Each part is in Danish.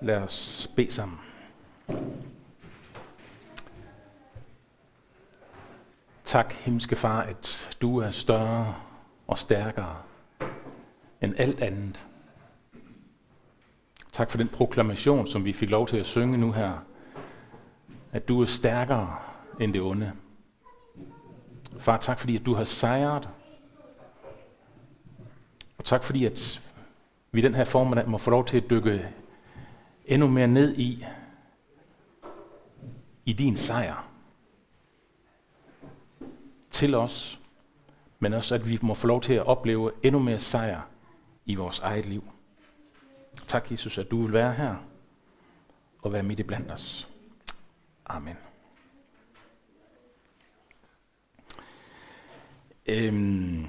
Lad os bede sammen. Tak, himmelske far, at du er større og stærkere end alt andet. Tak for den proklamation, som vi fik lov til at synge nu her. At du er stærkere end det onde. Far, tak fordi, at du har sejret. Og tak fordi, at vi den her formiddag må få lov til at dykke endnu mere ned i, i din sejr. Til os, men også at vi må få lov til at opleve endnu mere sejr i vores eget liv. Tak, Jesus, at du vil være her og være midt i blandt os. Amen. Øhm,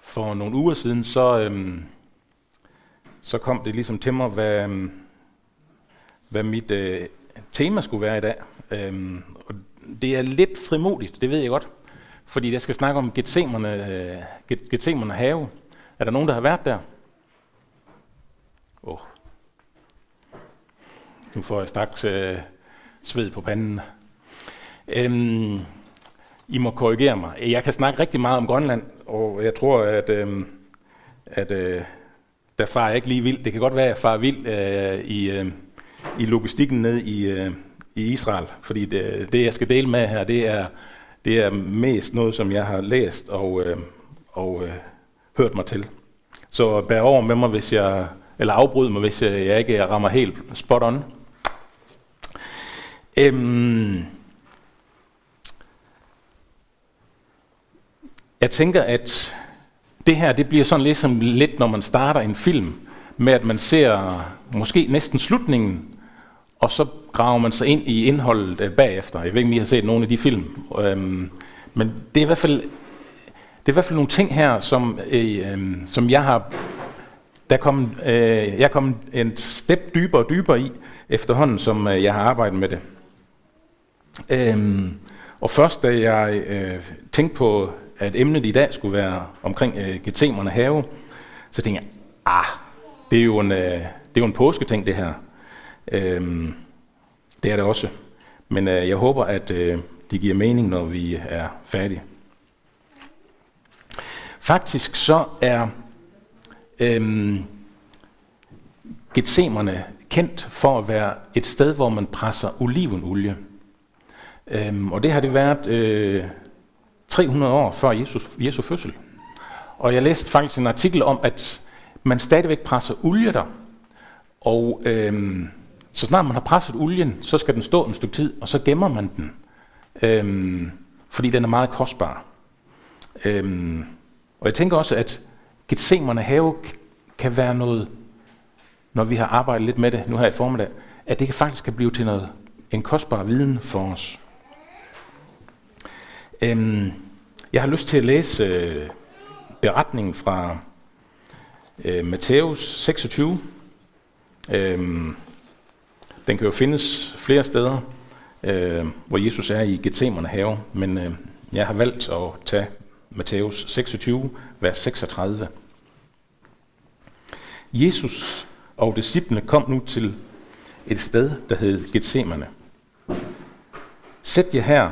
for nogle uger siden, så, øhm, så kom det ligesom til mig, hvad, øhm, hvad mit øh, tema skulle være i dag. Øhm, og det er lidt frimodigt, det ved jeg godt, fordi jeg skal snakke om Gethsemane, øh, Gethsemane have. Er der nogen, der har været der? Oh. Nu får jeg straks øh, sved på panden. Øhm, I må korrigere mig. Jeg kan snakke rigtig meget om Grønland, og jeg tror, at, øh, at øh, der far jeg ikke lige vildt. Det kan godt være, at jeg far vild øh, i, øh, i logistikken ned i, øh, i Israel, fordi det, det, jeg skal dele med her, det er, det er mest noget, som jeg har læst og, øh, og øh, hørt mig til. Så bær over med mig, hvis jeg, eller afbryd mig, hvis jeg, jeg ikke rammer helt spot on. Øhm, jeg tænker, at det her det bliver sådan ligesom lidt, når man starter en film, med at man ser måske næsten slutningen, og så graver man sig ind i indholdet øh, bagefter. Jeg ved ikke, om I har set nogle af de film. Øhm, men det er i hvert fald det er i hvert fald nogle ting her, som, øh, øh, som jeg har der kom, øh, jeg kom en step dybere og dybere i efterhånden, som øh, jeg har arbejdet med det. Øhm, og først da jeg øh, tænkte på, at emnet i dag skulle være omkring øh, getemerne have, så tænkte jeg, ah, det er jo en, øh, det er jo en påsketing det her. Øhm, det er det også. Men øh, jeg håber, at øh, det giver mening, når vi er færdige. Faktisk så er øhm, Gethsemane kendt for at være et sted, hvor man presser olivenolie. Øhm, og det har det været øh, 300 år før Jesus, Jesu fødsel. Og jeg læste faktisk en artikel om, at man stadigvæk presser olie der. Og øhm, så snart man har presset olien, så skal den stå en stykke tid, og så gemmer man den. Øhm, fordi den er meget kostbar. Øhm, og jeg tænker også, at Gethsemane have kan være noget, når vi har arbejdet lidt med det nu her i formiddag, at det faktisk kan blive til noget, en kostbar viden for os. Øhm, jeg har lyst til at læse øh, beretningen fra øh, Matthæus 26. Øhm, den kan jo findes flere steder, øh, hvor Jesus er i Gethsemane have, men øh, jeg har valgt at tage Matthæus 26, vers 36. Jesus og disciplene kom nu til et sted, der hed Gethsemane. Sæt jer her,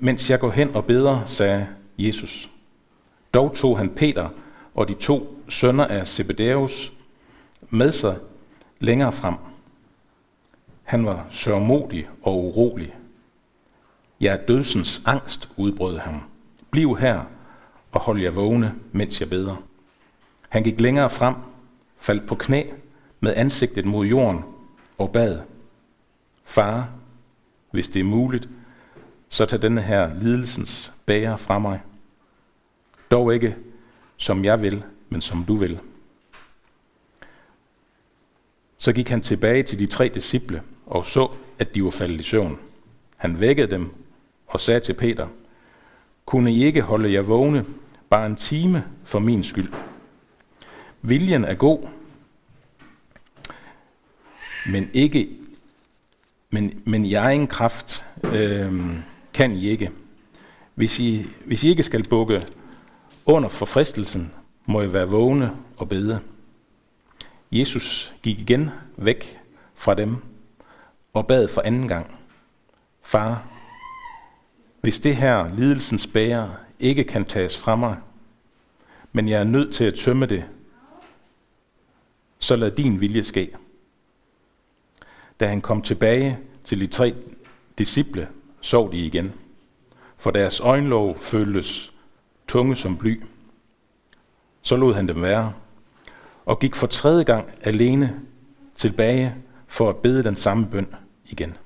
mens jeg går hen og beder, sagde Jesus. Dog tog han Peter og de to sønner af Zebedeus med sig længere frem. Han var sørmodig og urolig. Jeg er dødsens angst, udbrød ham. Bliv her og hold jer vågne, mens jeg beder. Han gik længere frem, faldt på knæ med ansigtet mod jorden og bad. Far, hvis det er muligt, så tag denne her lidelsens bære fra mig. Dog ikke som jeg vil, men som du vil. Så gik han tilbage til de tre disciple og så, at de var faldet i søvn. Han vækkede dem og sagde til Peter, kunne I ikke holde jer vågne bare en time for min skyld? Viljen er god, men ikke men, men i egen kraft øh, kan I ikke. Hvis I, hvis I ikke skal bukke under for fristelsen, må I være vågne og bede. Jesus gik igen væk fra dem og bad for anden gang. Far, hvis det her lidelsens bære ikke kan tages fra mig, men jeg er nødt til at tømme det, så lad din vilje ske. Da han kom tilbage til de tre disciple, sov de igen, for deres øjenlåg føltes tunge som bly. Så lod han dem være, og gik for tredje gang alene tilbage for at bede den samme bøn igen.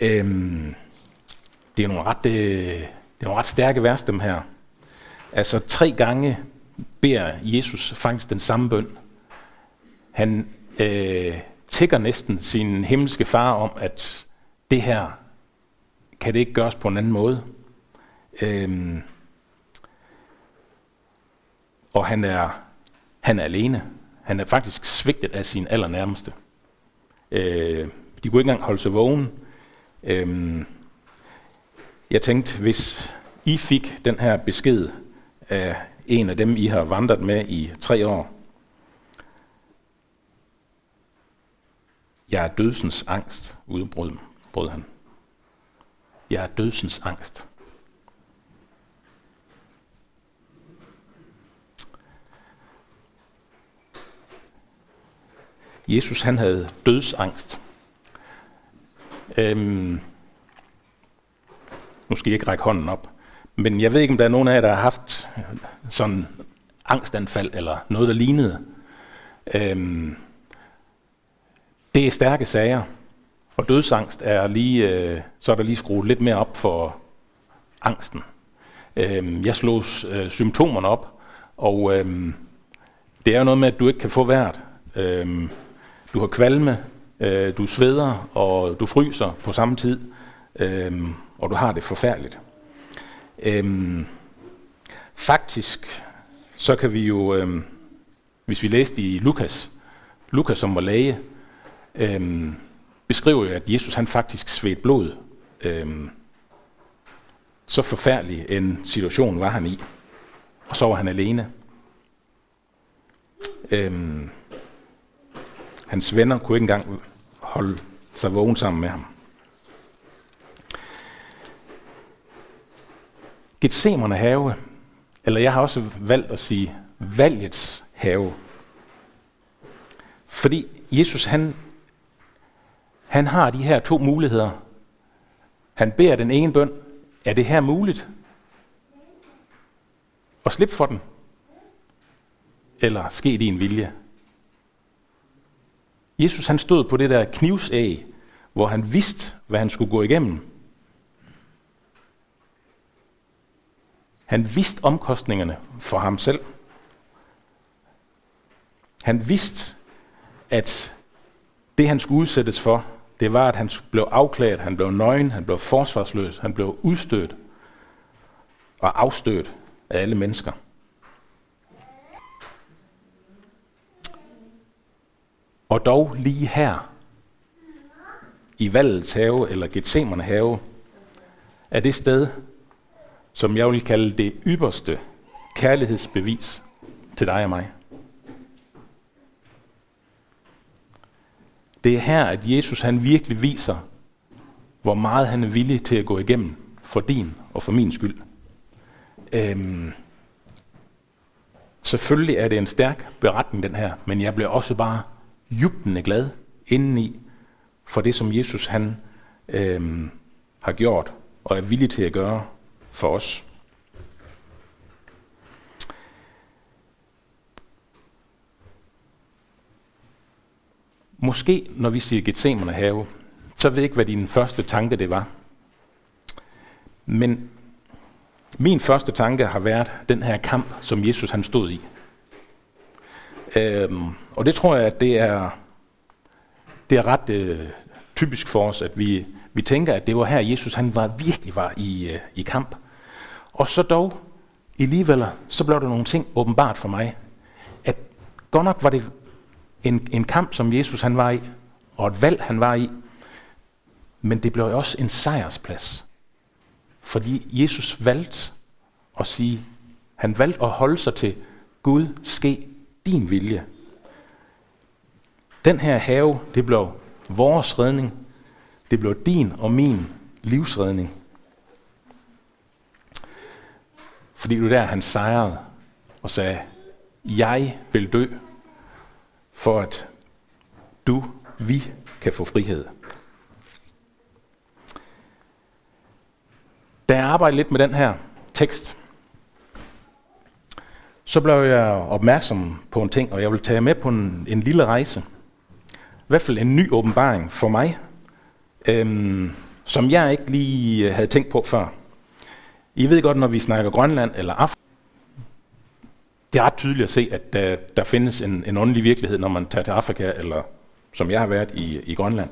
Øhm, det er nogle ret, øh, det er nogle ret stærke vers, dem her. Altså tre gange beder Jesus faktisk den samme bøn. Han øh, tækker næsten sin himmelske far om, at det her kan det ikke gøres på en anden måde. Øhm, og han er, han er alene. Han er faktisk svigtet af sin allernærmeste. Øh, de kunne ikke engang holde sig vågen. Øhm, jeg tænkte, hvis I fik den her besked af en af dem, I har vandret med i tre år, Jeg er dødsens angst, udbrød brød han. Jeg er dødsens angst. Jesus han havde dødsangst. Øhm, nu skal jeg ikke række hånden op, men jeg ved ikke, om der er nogen af jer, der har haft sådan angstanfald eller noget, der lignede. Øhm, det er stærke sager, og dødsangst er lige, øh, så er der lige skruet lidt mere op for angsten. Øh, jeg slog øh, symptomerne op, og øh, det er jo noget med, at du ikke kan få vejret. Øh, du har kvalme, øh, du sveder, og du fryser på samme tid, øh, og du har det forfærdeligt. Øh, faktisk, så kan vi jo, øh, hvis vi læste i Lukas, Lukas som var læge, øhm, beskriver jo, at Jesus han faktisk svedte blod. Øhm, så forfærdelig en situation var han i. Og så var han alene. Øhm, hans venner kunne ikke engang holde sig vågen sammen med ham. Gethsemane have, eller jeg har også valgt at sige valgets have. Fordi Jesus han han har de her to muligheder. Han beder den ene bøn, er det her muligt? Og slip for den. Eller ske din vilje. Jesus han stod på det der knivsæg, hvor han vidste, hvad han skulle gå igennem. Han vidste omkostningerne for ham selv. Han vidste, at det han skulle udsættes for, det var, at han blev afklædt, han blev nøgen, han blev forsvarsløs, han blev udstødt og afstødt af alle mennesker. Og dog lige her, i valgets have, eller Gethsemane have, er det sted, som jeg vil kalde det ypperste kærlighedsbevis til dig og mig. Det er her, at Jesus han virkelig viser, hvor meget han er villig til at gå igennem for din og for min skyld. Øhm, selvfølgelig er det en stærk beretning, den her, men jeg bliver også bare jublende glad indeni for det, som Jesus han øhm, har gjort og er villig til at gøre for os. Måske, når vi siger Gethsemane have, så ved jeg ikke, hvad din første tanke det var. Men min første tanke har været den her kamp, som Jesus han stod i. Øhm, og det tror jeg, at det er, det er ret øh, typisk for os, at vi, vi tænker, at det var her, Jesus han var, virkelig var i, øh, i kamp. Og så dog, alligevel, så blev der nogle ting åbenbart for mig, at godt nok var det en, en kamp, som Jesus han var i, og et valg, han var i, men det blev også en sejrsplads. Fordi Jesus valgte at sige, Han valgte at holde sig til, Gud, ske din vilje. Den her have, det blev vores redning. Det blev din og min livsredning. Fordi det var der, han sejrede og sagde, jeg vil dø, for at du, vi kan få frihed. Da jeg arbejdede lidt med den her tekst, så blev jeg opmærksom på en ting, og jeg vil tage med på en, en lille rejse. I hvert fald en ny åbenbaring for mig, øhm, som jeg ikke lige øh, havde tænkt på før. I ved godt, når vi snakker Grønland eller Afrika, det er ret tydeligt at se, at der, der findes en, en åndelig virkelighed, når man tager til Afrika, eller som jeg har været i, i Grønland.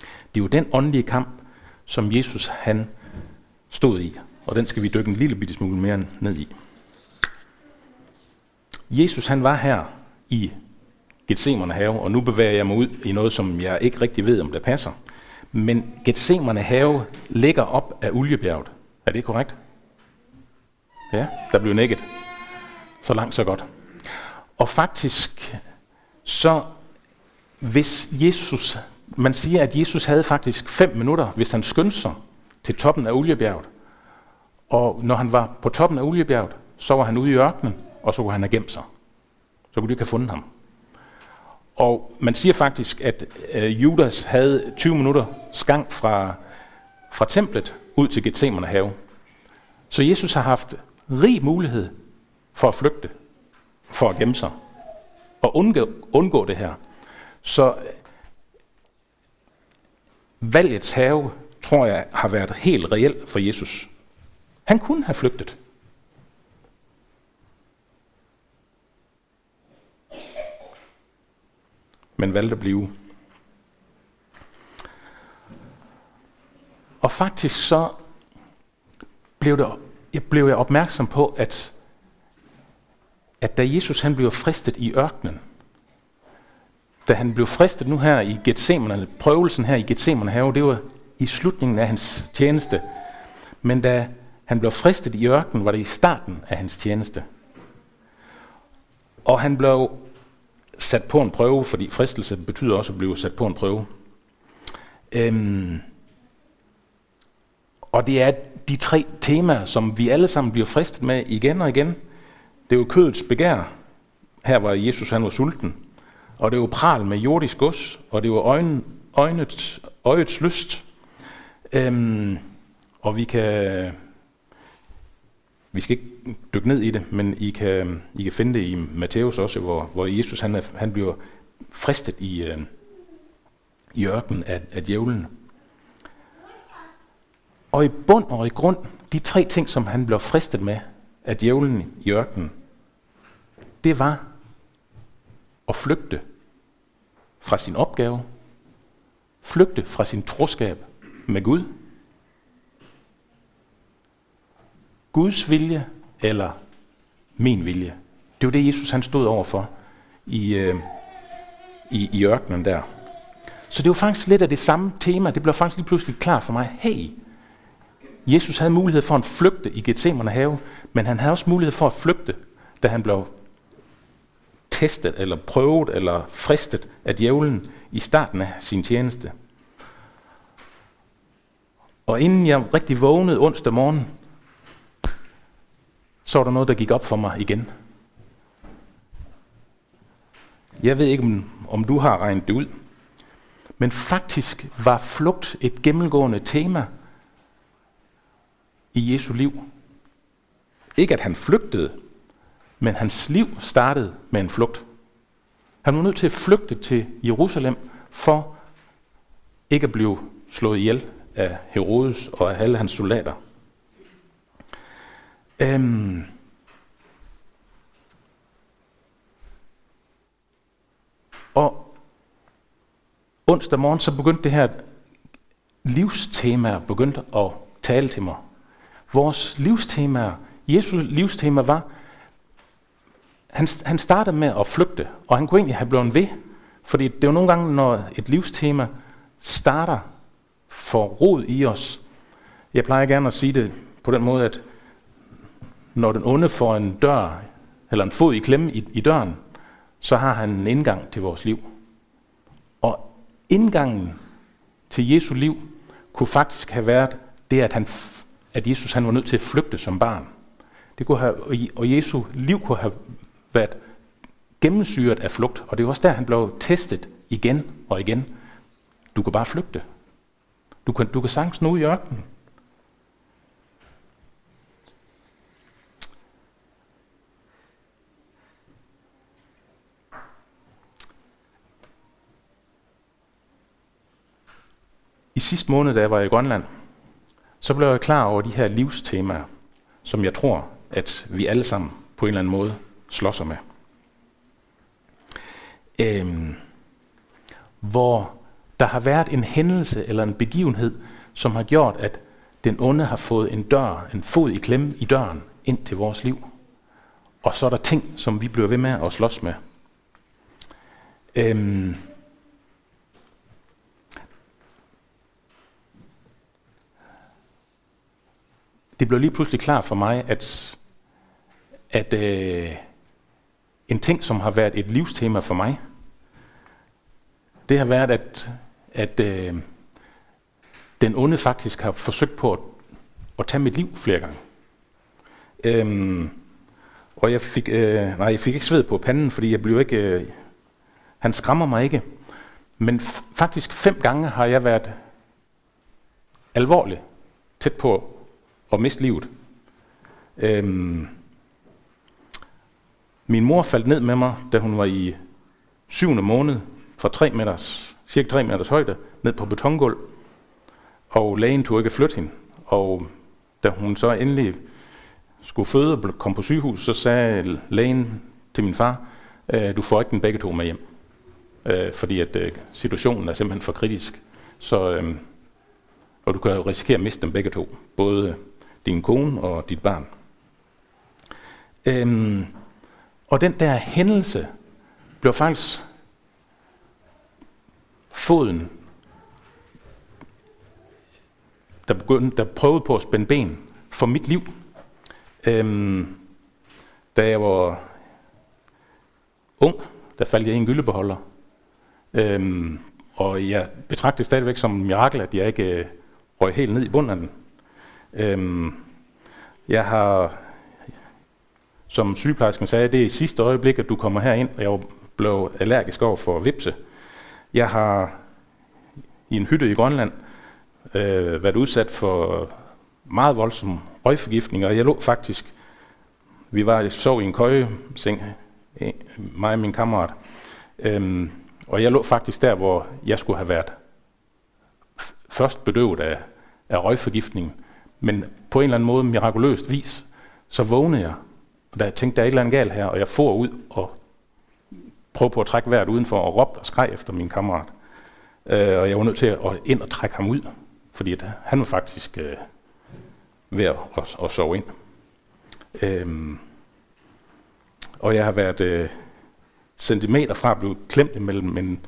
Det er jo den åndelige kamp, som Jesus han stod i, og den skal vi dykke en lille bitte smule mere ned i. Jesus han var her i Gethsemane have, og nu bevæger jeg mig ud i noget, som jeg ikke rigtig ved, om det passer. Men Gethsemane have ligger op af Uljebjerget. Er det korrekt? Ja, der blev nækket. Så langt, så godt. Og faktisk, så hvis Jesus, man siger, at Jesus havde faktisk fem minutter, hvis han skyndte sig til toppen af oliebjerget. Og når han var på toppen af oliebjerget, så var han ude i ørkenen, og så kunne han have gemt sig. Så kunne de ikke have fundet ham. Og man siger faktisk, at øh, Judas havde 20 minutter skang fra, fra templet ud til Gethsemane have. Så Jesus har haft rig mulighed for at flygte, for at gemme sig, og undgå, undgå det her. Så øh, valgets have, tror jeg, har været helt reelt for Jesus. Han kunne have flygtet. Men valgte at blive. Og faktisk så blev, det, jeg blev jeg opmærksom på, at, at da Jesus han blev fristet i ørkenen, da han blev fristet nu her i Gethsemane, prøvelsen her i Gethsemane have, det var i slutningen af hans tjeneste. Men da han blev fristet i ørkenen, var det i starten af hans tjeneste. Og han blev sat på en prøve, fordi fristelse betyder også at blive sat på en prøve. Øhm, og det er de tre temaer, som vi alle sammen bliver fristet med igen og igen. Det er jo kødets begær. Her var Jesus, han var sulten. Og det er jo pral med jordisk gods, og det er jo øjne, øjnets, øjets lyst. Øhm, og vi kan, vi skal ikke dykke ned i det, men I kan, I kan finde det i Matthæus også, hvor, hvor Jesus han, er, han bliver fristet i, øh, i ørkenen af, af djævlen. Og i bund og i grund, de tre ting, som han blev fristet med af djævlen i ørkenen, det var at flygte fra sin opgave, flygte fra sin troskab med Gud, Guds vilje eller min vilje. Det var det, Jesus han stod overfor i, øh, i, i ørkenen der. Så det var faktisk lidt af det samme tema. Det blev faktisk lige pludselig klar for mig. Hey, Jesus havde mulighed for at flygte i Gethsemane have, men han havde også mulighed for at flygte, da han blev testet, eller prøvet, eller fristet af djævlen i starten af sin tjeneste. Og inden jeg rigtig vågnede onsdag morgen, så var der noget, der gik op for mig igen. Jeg ved ikke, om, om du har regnet det ud, men faktisk var flugt et gennemgående tema i Jesu liv. Ikke at han flygtede, men hans liv startede med en flugt. Han var nødt til at flygte til Jerusalem for ikke at blive slået ihjel af Herodes og af alle hans soldater. Øhm, og onsdag morgen så begyndte det her livstema begyndte at tale til mig. Vores livstema, Jesu livstema var, han, han startede med at flygte, og han kunne egentlig have blevet ved, fordi det er jo nogle gange, når et livstema starter for rod i os. Jeg plejer gerne at sige det på den måde, at når den onde får en dør, eller en fod i klemme i, i døren, så har han en indgang til vores liv. Og indgangen til Jesu liv kunne faktisk have været det, at, han, at Jesus han var nødt til at flygte som barn. Det kunne have, og Jesu liv kunne have været gennemsyret af flugt, og det er også der, han blev testet igen og igen. Du kan bare flygte. Du kan, du kan sagtens nå i ørkenen. I sidste måned, da jeg var i Grønland, så blev jeg klar over de her livstemaer, som jeg tror, at vi alle sammen på en eller anden måde slås med. Øhm, hvor der har været en hændelse eller en begivenhed, som har gjort, at den onde har fået en dør, en fod i klemme i døren ind til vores liv. Og så er der ting, som vi bliver ved med at slås med. Øhm, det blev lige pludselig klar for mig, at, at øh, en ting, som har været et livstema for mig, det har været, at, at øh, den onde faktisk har forsøgt på at, at tage mit liv flere gange. Øhm, og jeg fik, øh, nej, jeg fik ikke sved på panden, fordi jeg blev ikke, øh, han skræmmer mig ikke. Men faktisk fem gange har jeg været alvorligt tæt på at miste livet. Øhm, min mor faldt ned med mig, da hun var i syvende måned, fra 3 meters, cirka 3 meters højde, ned på betongulv. Og lægen tog ikke flytte hende. Og da hun så endelig skulle føde og kom på sygehus, så sagde lægen til min far, øh, du får ikke den begge to med hjem. Øh, fordi at øh, situationen er simpelthen for kritisk. Så, og du kan jo risikere at miste dem begge to. Både din kone og dit barn. Øhm, og den der hændelse blev faktisk foden, der, begyndte, der prøvede på at spænde ben for mit liv. Øhm, da jeg var ung, der faldt jeg i en gyldebeholder. Øhm, og jeg betragtede det stadigvæk som en mirakel, at jeg ikke øh, røg helt ned i bunden af den. Øhm, jeg har, som sygeplejersken sagde, det er i sidste øjeblik, at du kommer herind, og jeg blev allergisk over for vipse. Jeg har i en hytte i Grønland øh, været udsat for meget voldsom røgforgiftning, og jeg lå faktisk, vi var sov i en køjeseng, øh, mig og min kammerat, øhm, og jeg lå faktisk der, hvor jeg skulle have været først bedøvet af, af røgforgiftningen, men på en eller anden måde, mirakuløst vis, så vågnede jeg, og da jeg tænkte, der er et eller andet galt her, og jeg får ud og prøvede på at trække vejret udenfor og råbte og skreg efter min kammerat. Øh, og jeg var nødt til at ind og trække ham ud, fordi at han var faktisk øh, ved at, at, at sove ind. Øhm, og jeg har været øh, centimeter fra at blive klemt mellem en,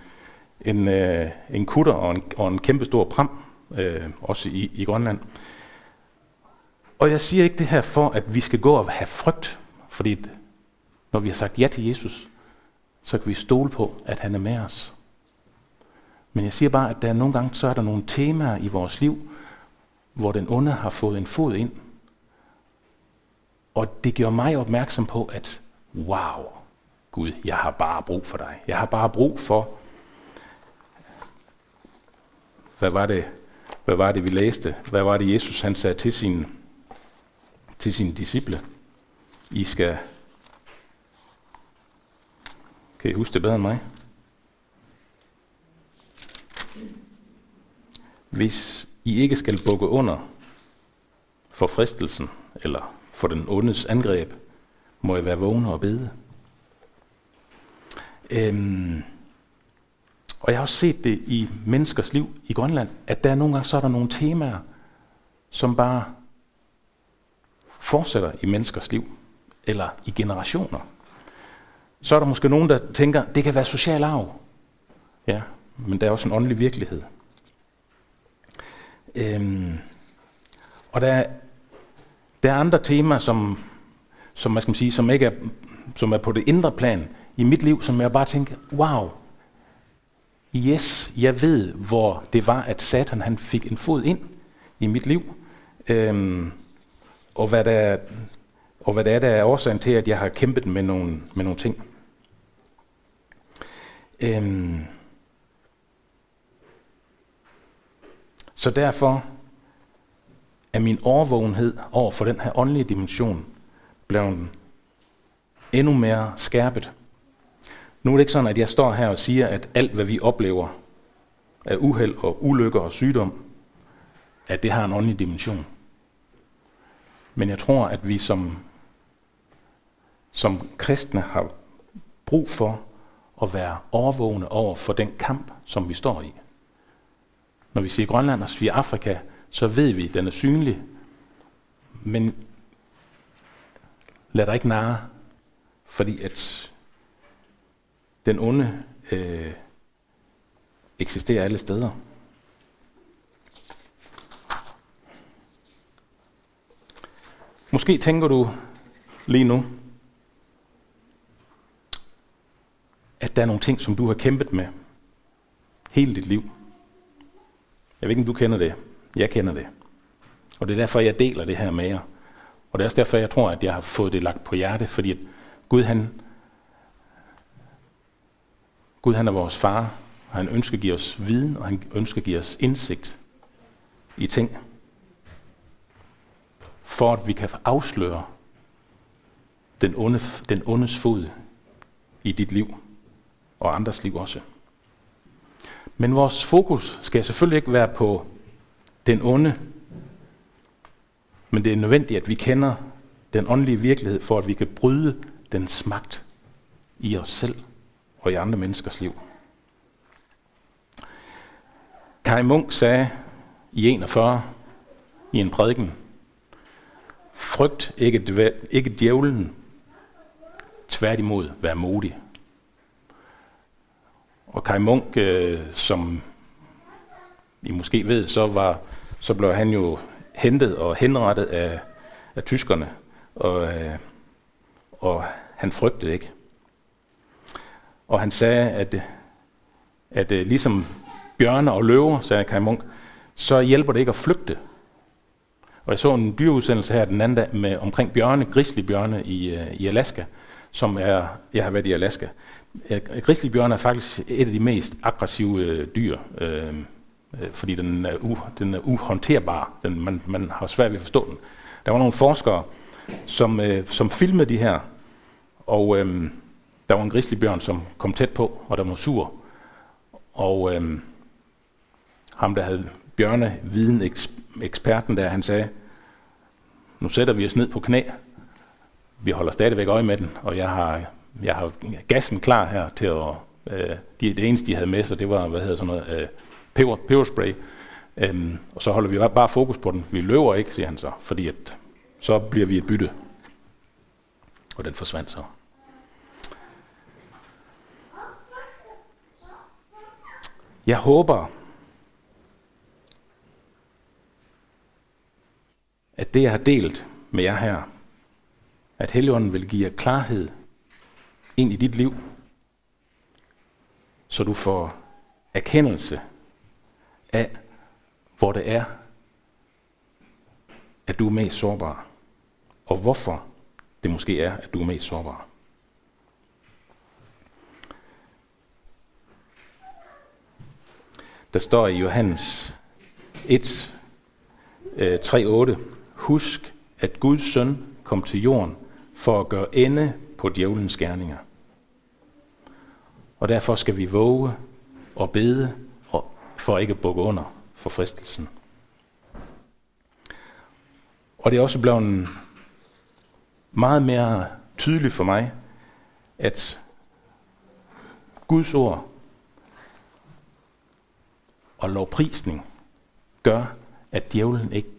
en, øh, en kutter og en, og en kæmpe stor pram, øh, også i, i Grønland. Og jeg siger ikke det her for, at vi skal gå og have frygt, fordi når vi har sagt ja til Jesus, så kan vi stole på, at han er med os. Men jeg siger bare, at der er nogle gange, så er der nogle temaer i vores liv, hvor den onde har fået en fod ind. Og det gjorde mig opmærksom på, at wow, Gud, jeg har bare brug for dig. Jeg har bare brug for, hvad var det, hvad var det vi læste? Hvad var det, Jesus han sagde til sin til sine disciple. I skal... Kan I huske det bedre end mig? Hvis I ikke skal bukke under for fristelsen, eller for den ondes angreb, må I være vågne og bede. Øhm, og jeg har også set det i menneskers liv i Grønland, at der er nogle gange så er der nogle temaer, som bare fortsætter i menneskers liv, eller i generationer. Så er der måske nogen, der tænker, det kan være social arv. Ja, men der er også en åndelig virkelighed. Øhm, og der, der er andre temaer, som som, man skal sige, som, ikke er, som er på det indre plan i mit liv, som jeg bare tænker, wow, yes, jeg ved, hvor det var, at Satan han fik en fod ind i mit liv, øhm, og, hvad der, og hvad det er, der er årsagen til, at jeg har kæmpet med nogle, med nogle ting. Øhm, så derfor er min overvågenhed over for den her åndelige dimension blevet endnu mere skærpet. Nu er det ikke sådan, at jeg står her og siger, at alt, hvad vi oplever af uheld og ulykker og sygdom, at det har en åndelig dimension. Men jeg tror, at vi som, som kristne har brug for at være overvågne over for den kamp, som vi står i. Når vi siger Grønland og siger Afrika, så ved vi, at den er synlig. Men lad dig ikke narre, fordi at den onde øh, eksisterer alle steder. Måske tænker du lige nu, at der er nogle ting, som du har kæmpet med hele dit liv. Jeg ved ikke, om du kender det. Jeg kender det. Og det er derfor, jeg deler det her med jer. Og det er også derfor, jeg tror, at jeg har fået det lagt på hjerte, fordi at Gud han, Gud han er vores far, og han ønsker at give os viden, og han ønsker at give os indsigt i ting, for at vi kan afsløre den, onde, den ondes fod i dit liv, og andres liv også. Men vores fokus skal selvfølgelig ikke være på den onde, men det er nødvendigt, at vi kender den åndelige virkelighed, for at vi kan bryde den magt i os selv og i andre menneskers liv. Kai Munk sagde i 41 i en prædiken, frygt ikke, ikke djævlen, tværtimod vær modig. Og Kai Munk, øh, som I måske ved, så, var, så blev han jo hentet og henrettet af, af tyskerne, og, øh, og han frygtede ikke. Og han sagde, at, at øh, ligesom bjørne og løver, sagde Kai Munk, så hjælper det ikke at flygte. Og jeg så en dyreudsendelse her den anden dag med omkring bjørne, grizzlybjørne i, øh, i Alaska, som er, jeg har været i Alaska. Grizzlybjørn er faktisk et af de mest aggressive øh, dyr, øh, øh, fordi den er, u, den er uhåndterbar. Den, man, man har svært ved at forstå den. Der var nogle forskere, som, øh, som filmede de her, og øh, der var en grizzlybjørn, som kom tæt på, og der var sur. Og øh, ham, der havde bjørneviden eksperten der, han sagde, nu sætter vi os ned på knæ, vi holder stadigvæk øje med den, og jeg har, jeg har gassen klar her til at, øh, de, det eneste de havde med sig, det var, hvad hedder sådan noget, øh, peber, peberspray, øhm, og så holder vi bare fokus på den. Vi løber ikke, siger han så, fordi at, så bliver vi et bytte. Og den forsvandt så. Jeg håber, at det, jeg har delt med jer her, at Helligånden vil give jer klarhed ind i dit liv, så du får erkendelse af, hvor det er, at du er mest sårbar, og hvorfor det måske er, at du er mest sårbar. Der står i Johannes 1, 3.8, øh, Husk, at Guds søn kom til jorden for at gøre ende på djævelens gerninger. Og derfor skal vi våge og bede og for ikke at bukke under for fristelsen. Og det er også blevet meget mere tydeligt for mig, at Guds ord og lovprisning gør, at djævlen ikke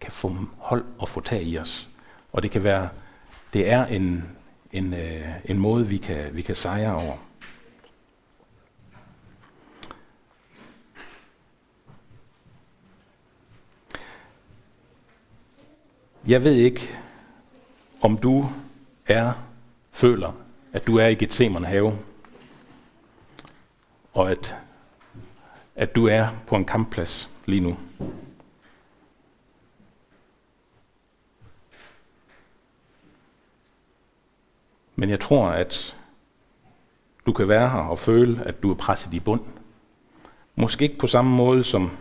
kan få hold og få tag i os. Og det kan være, det er en, en, øh, en måde, vi kan, vi kan sejre over. Jeg ved ikke, om du er, føler, at du er i Gethsemane have, og at, at du er på en kampplads lige nu. Men jeg tror, at du kan være her og føle, at du er presset i bund. Måske ikke på samme måde som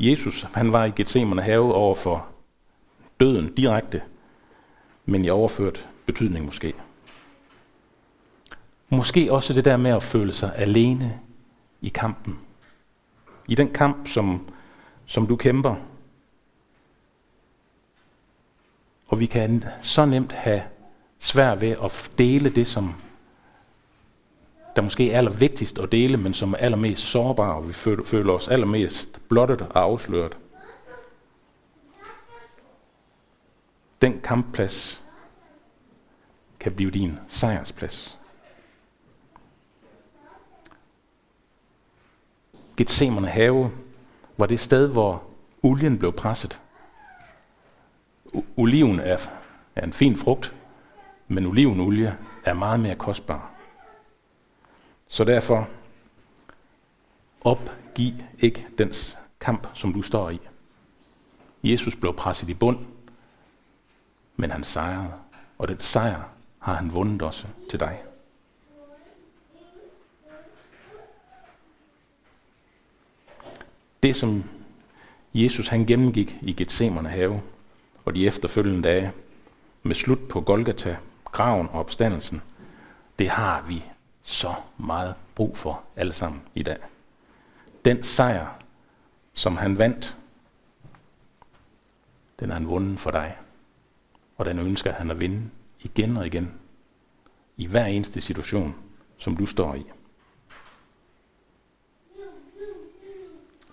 Jesus, han var i Gethsemane have over for døden direkte, men i overført betydning måske. Måske også det der med at føle sig alene i kampen. I den kamp, som, som du kæmper. Og vi kan så nemt have svært ved at dele det, som der måske er allervigtigst at dele, men som er allermest sårbare, og vi føler os allermest blottet og afsløret. Den kampplads kan blive din sejrsplads. Gethsemane have var det sted, hvor olien blev presset. Oliven er, er en fin frugt, men olivenolie er meget mere kostbar. Så derfor, opgiv ikke den kamp, som du står i. Jesus blev presset i bund, men han sejrede, og den sejr har han vundet også til dig. Det, som Jesus han gennemgik i Gethsemane have og de efterfølgende dage, med slut på Golgata, graven og opstandelsen, det har vi så meget brug for alle sammen i dag. Den sejr, som han vandt, den har han vundet for dig. Og den ønsker han at vinde igen og igen. I hver eneste situation, som du står i.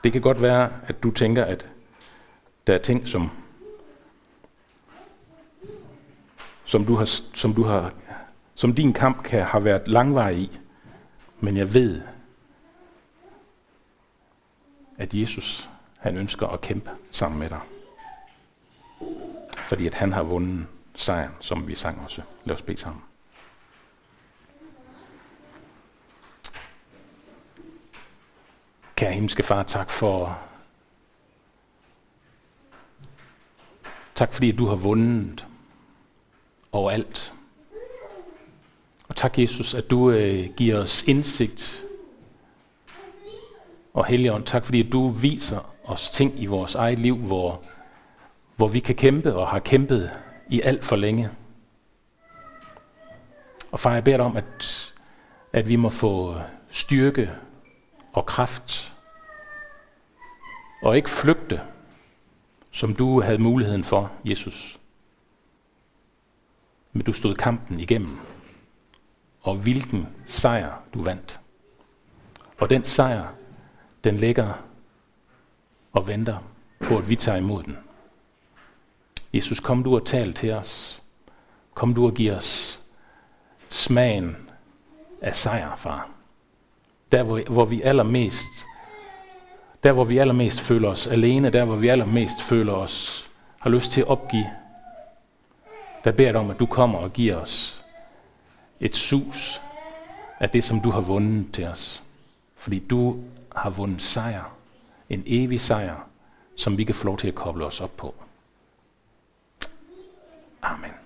Det kan godt være, at du tænker, at der er ting, som, som, du, har, som, du har, som din kamp kan have været langvarig i. Men jeg ved, at Jesus han ønsker at kæmpe sammen med dig. Fordi at han har vundet sejren, som vi sang også. Lad os bede sammen. Kære himmelske far, tak for Tak fordi du har vundet overalt. Og tak Jesus, at du øh, giver os indsigt og Helligånd, tak fordi du viser os ting i vores eget liv, hvor, hvor vi kan kæmpe og har kæmpet i alt for længe. Og far, jeg beder dig om, at, at vi må få styrke og kraft, og ikke flygte, som du havde muligheden for, Jesus. Men du stod kampen igennem, og hvilken sejr du vandt. Og den sejr, den ligger og venter på, at vi tager imod den. Jesus, kom du og tal til os. Kom du og giv os smagen af sejr, far. Der, hvor, hvor vi allermest der, hvor vi allermest føler os alene, der, hvor vi allermest føler os, har lyst til at opgive, der beder jeg om, at du kommer og giver os et sus af det, som du har vundet til os. Fordi du har vundet sejr, en evig sejr, som vi kan få lov til at koble os op på. Amen.